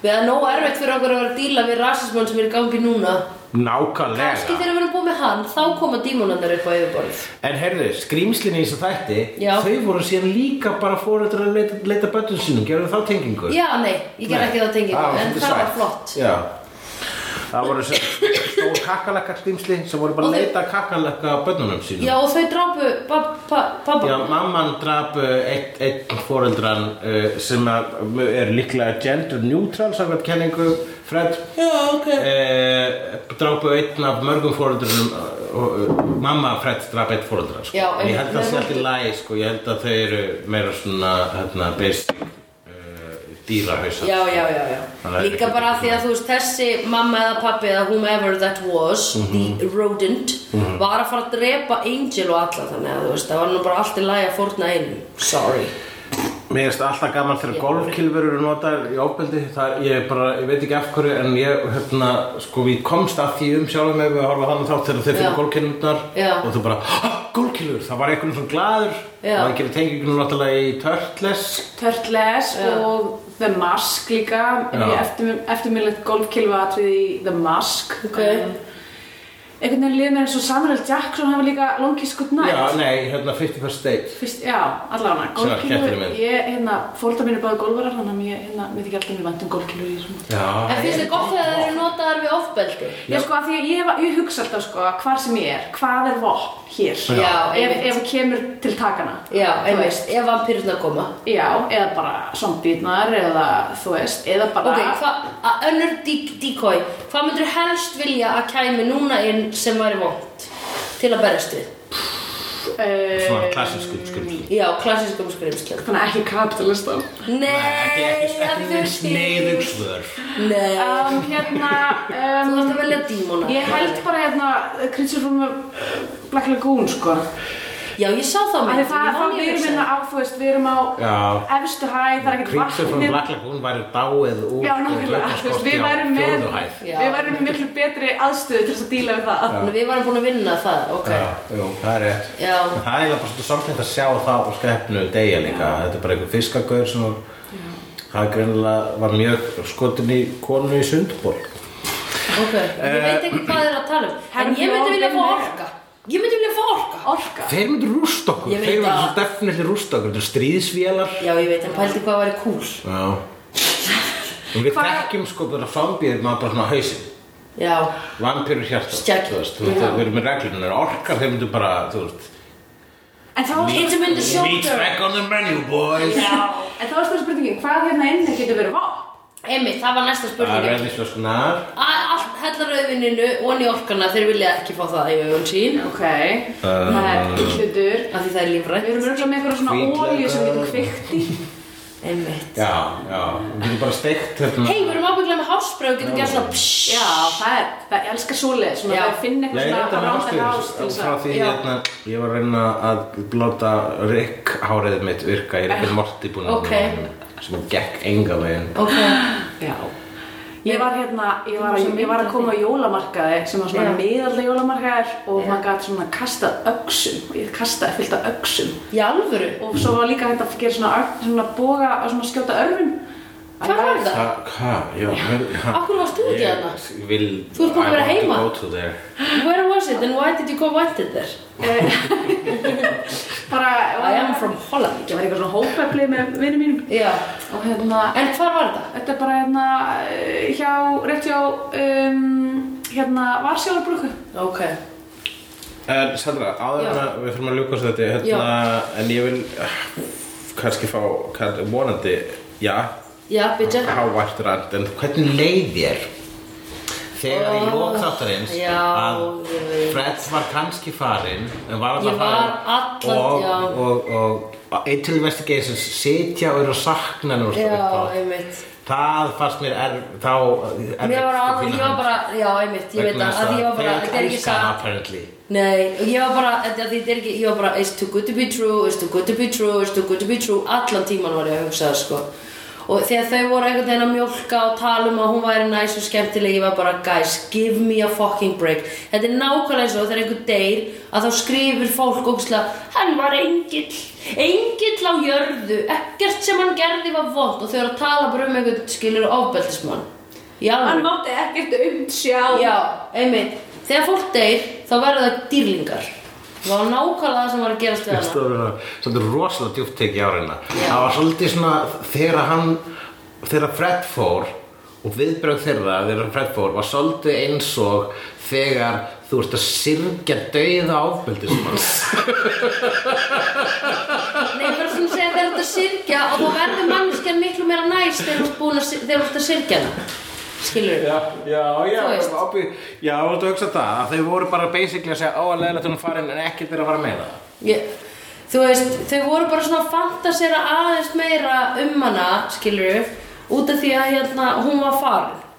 Við erum nóg erfitt fyrir okkur að vera að díla við rasismann sem er í gangi núna. Nákvæmlega. Þegar við erum búið með hann þá koma dímonandar upp á yfirborðið. En heyrðu, skrýmslinni í þessu þætti Já. Þau voru síðan líka bara fóreldrar að leita, leita bötun sínum. Gerðu þá tengingu? Já, nei, ég ger ekki það tengingu Ah, En það var flott. Já Það voru stór kakkalekka skrýmsli sem voru bara að leita kakkalekka bönnunum sínum Já, og þau drápu pab- pa- pabba Já, mamman drap uh, eitt, eitt foreldran uh, sem að, er líklega gender neutral samkvæmt kenningu Fred Já, ok uh, drapu einn af mörgum foreldrunum uh, og uh, mamma Fred drap eitt foreldran sko. Já, En ég held að það sé alltaf lægi sko. ég held að þau eru meira svona hérna, basic dýrahausar Já, já, já, já. Að- Líka bara því að þú veist, þessi mamma eða pappi eða whomever that was, Mhm. the rodent, var að fara að drepa Angel og alla þannig að þú veist, það var nú bara allt í lagi að fórna einu. Sorry. Mér finnst alltaf gaman þegar golfkilfur eru notaðar í óbeldi það, ég, bara, ég veit ekki af hverju en ég hérna, sko, við komst að því um sjálfum með við að horfa á þannig þátt þegar þeir fyrir golfkilfurnar og þú bara, ah, golfkilfur, það var einhvern svona glaður Já. og það gerir tengingunum náttúrulega í Turtles Turtles Já. og The Mask líka Já. eftir, eftirminnilegt golfkilva atrið í The Mask Ok. um, einhvern veginn liður mér eins og Samuel Jackson hafi líka Long Kiss Goodnight Já, nei, hérna 50 First Date. Fyrst, já, allavega. Mynd. ég, hérna, fólta mínu báði golfarar þannig að ég, hérna, mér þykir alltaf mjög vant um golfkilur í svona Já, En finnst þið gott þegar þeir eru notaðar við ofbeldi? Ég sko, að því að ég, ég hugsa alltaf sko, hvar sem ég er, hvað er vopn hér? Já, ef, það kemur til takana Já, Þú einmitt, veist. ef vampýrurnar koma. Já, eða bara zombíðnar eða þú veist, eða bara Ok, hvað, að önnur dí- decoy, hvað myndir helst vilja að kæmi núna inn sem væri vond til að berjast við? svona uh, klassísku skrýmsli Já, klassískum skrimsli. Þannig ekki kapitalistan Nei, Ekki, ekki, ekki að minn þú sneiðug skil- svör Nei, um, Hérna þú um, þarfst að velja dímona. Ég held bara hérna the Black Lagoon sko Já, ég sá með því það, það við erum hérna á, þú veist, við erum á Já. efstu hæð, það er ekkert Creature from vatnið- Black Lagoon væri dáið úr Já, værum með, fjórðu hæð Já. við værum með miklu betri aðstöðu til þess að díla við það. Við varum búin að vinna það, ok. Já, jú, það er rétt Það er bara svolítið samtlægt að sjá það og skepnu deyja líka Þetta er bara einhver fiskagaur sem var Það greinilega var mjög skotin í konu í sundból Ok, ég veit ekki hvað er að tala um. En ég myndi vilja fá orka. Ég myndi vilja fá orka. Orka. Þeir myndu rúst okkur, Ég veit þeir myndu það. svo definitely rúst okkur Þetta er stríðsvélar Já, ég veit, en pældi hvað væri cool. Já Og við þekkjum sko bara zombið maður bara svona hausinn Já, Vampirur hjarta Skegg. Þú veist, við erum með reglunum Orkar þeir myndu bara, þú veist En þá Hit him in the shoulder back on the menu, boys Já En þá er spurningin, hvað hérna inni getur verið vopn? Einmitt, það var næsta Það er spurningin reyðisflöskunar Allt hellar auðvinninu og njólkana þeir vilja ekki fá það í augun sín Ok, það er hlutur. af því það er lífrænt Við erum örgulega með eitthvað svona ólíu sem við getum kveikt í. Einmitt Já, já, við getum bara steikt hérna Hei, við erum ábygglega með hásbröð og getum gert svona psh. Já, það er, það er elskar svoleið, svona Já. það er finn Já, eitthvað ég svona ástæður þess frá að... því hérna, ég var að reyna að blóta Rick hárið mitt virka í Rick and Morty búin Ok. sem gekk enga veginn Ok Já. Ég var hérna, ég var, að, varst ég var að koma á jólamarkaði sem var svona miðalda jólamarkaðir og maður gæti svona kastað öxum. Og ég kastaði fyllt af öxum. Í alvöru? Og svo var líka hægt að gera svona, svona boga og svona skjóta örfum Hvað var það? Hva, hva, já, ha, Akkur varst þú ekki þarna? Ég vil Þú ert búin að vera I want heima. to go to there Where was it and why did you go wanted there? [LAUGHS] bara, I am from Holland ég var eitthvað svona hópefli með vinnum mínum Já og hérna En hvar var þetta? Þetta er bara hérna eh, hjá, rétt hjá um, hérna Varsjálarbrúku Ok En Sandra, áður Já. en að við fyrir að ljúka svo þetta hérna, en ég vil uh, kannski fá vonandi, já, Já, byrja hávært rænt, en hvernig leið þér þegar í Ó, lók þáttarins já, að. Fred var kannski farinn en var alltaf farinn og, og, og, og Eitil Investigations sitja og eru að sakna nú Já, einmitt. Það fannst mér er, þá er Mér var alveg, ég var bara, já, einmitt, ég veit að, að ég var bara, þetta er ekki satt. apparently. Nei, ég var bara, þetta þetta er ekki, ég var bara It's too good to be true, it's too good to be true, it's too good to be true. Allan tíman var ég að hugsa það, sko Og þegar þau voru einhvern veginn að mjólka og tala um að hún væri næs og skemmtileg Ég var bara, guys, give me a fucking break. Þetta er nákvæmlega eins og þegar einhver deyr Að þá skrifir fólk ógstlega Hann var engill, engill á jörðu Ekkert sem hann gerði var vond Og þau eru að tala bara um einhvern skilur ofbeldismann. Hann mátti ekkert um sjá Já, einmitt. Þegar fólk deyr, þá verður það dýrlingar Það var nákvæmlega það sem var að gerast við hana. stóður svolítið rosalega djúpt tekið áreina Já. það var svolítið svona þegar hann þegar Fred fór og viðbrögð þeirra þegar Fred fór var svolítið eins og þegar þú ert að syrgja dauða áfbeldismann Nei, bara svona að segja þegar þú ert að syrgja og þá verður mannskjan miklu meira næst þegar þú ert að sy- þegar Skilur já, já, já, ábygg, já, þú ert að hugsa það að þau voru bara basically að segja að leiðilegt hún farin en ekkert er að fara með það. Ég, Þú veist, þau voru bara svona að fantasera aðeins meira um hana, skilur út af því að hérna, hún var farin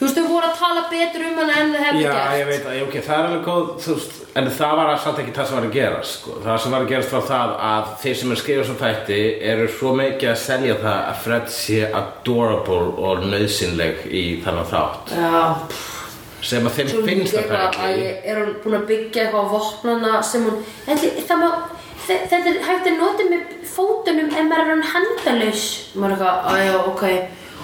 Þú veist, þau voru að tala betur um hana en þau hefðu Já, gert ég veit að, ok, það er alveg góð, þú veist, en það var samt ekki það sem var að gerast, sko. Það sem var að gerast var það að þeir sem er skrifað sem þætti eru svo mikið að selja það að Fred sé adorable og nöðsynleg í þannig þátt. Já, Sem að þeim Svo finnst líka það eitthvað að ekki. ég er búin að byggja eitthvað á vopnana sem hún það má, þe- þetta er hægt að nota með fótunum en maður er hann handalaus maður er eitthvað,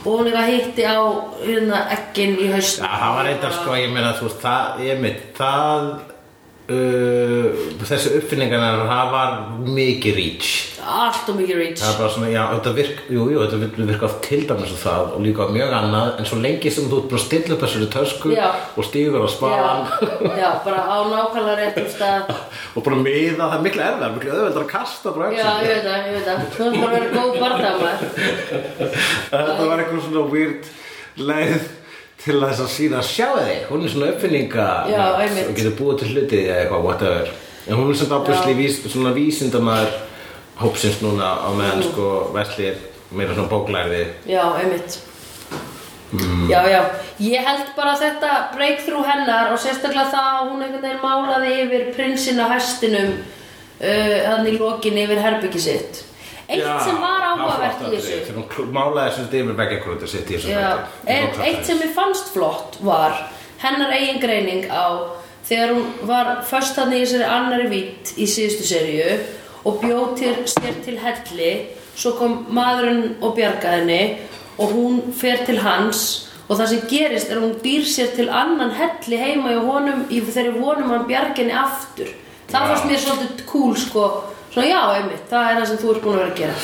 og hún eitthvað hitti á hérna ekkin í haust Já, það var eitthvað, sko, ég meina, þú veist, það, ég mynd, það, uh, þessi uppfinningarnar, það var mikið reach. allt og mikið reach. Það bara svona, já, þetta virk, jú, jú, þetta virka oft til dæmis og það og líka mjög annað, en svo lengi sem þú ert bara að stilla upp þessari tösku Já. og stígur á spaðan já, já, bara á nákvæmlega réttum stað. [LAUGHS] Og bara miða, það er miklu erðar, miklu öðvöldar að kasta bara já, ég veit það, ég veit það. Þú erum bara að vera góð bardagmaður [LAUGHS] Þetta var eitthvað svona weird leið til þess að sína sjáu þig, hún er svona uppfinninga Já, einmitt. og getur búið til hluti eða eitthvað, whatever. En hún er svona ábúrsli vís, svona vísindamaður hópsins núna á meðan sko veslir meira svona bóklærði. Já, einmitt. Já, já, ég held bara að þetta breakthrough hennar og sérstaklega það að hún einhvern veginn málaði yfir prinsinn á hestinum uh, hann í lokin yfir herbyggi sitt Eitt sem var áhugavert í þessu. þegar hún málaði þessu yfir veggjakrúti sitt í þessu Já, þætti. Í ein, lok eitt sem mér fannst flott var hennar eigin greining á þegar hún var först hann í þessari annari vít í síðustu seríu og bjóð sér til helli svo kom maðurinn og bjargaði henni og hún fer til hans og það sem gerist er að hún býr sér til annan helli heima í honum vonum að hann bjargi henni aftur. Það fannst mér svolítið cool sko svona já, einmitt, það er það sem þú ert búin að vera að gera.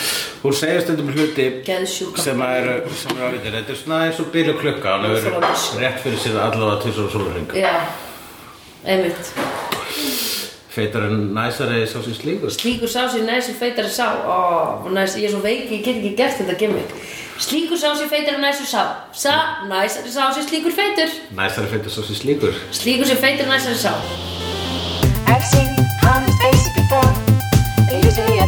Hún segir stundum hluti Geðsjúka. sem að eru, sem eru áriðir Þetta er svona eins og byrju klukka Hann hefur rétt fyrir sér allavega til svo sólurring já, einmitt. Feitar en næsari sá sem slíkur. Slíkur sá sér næsir feitari sá. Ó, næs, Ég er svo veik, ég get ekki gert þetta gimmick. Slíkur sá sér feitari næsir sá. Sa, næsari sá sér slíkur feitur. Næsari feitar sá sem slíkur. Slíkur sér feitari næsari sá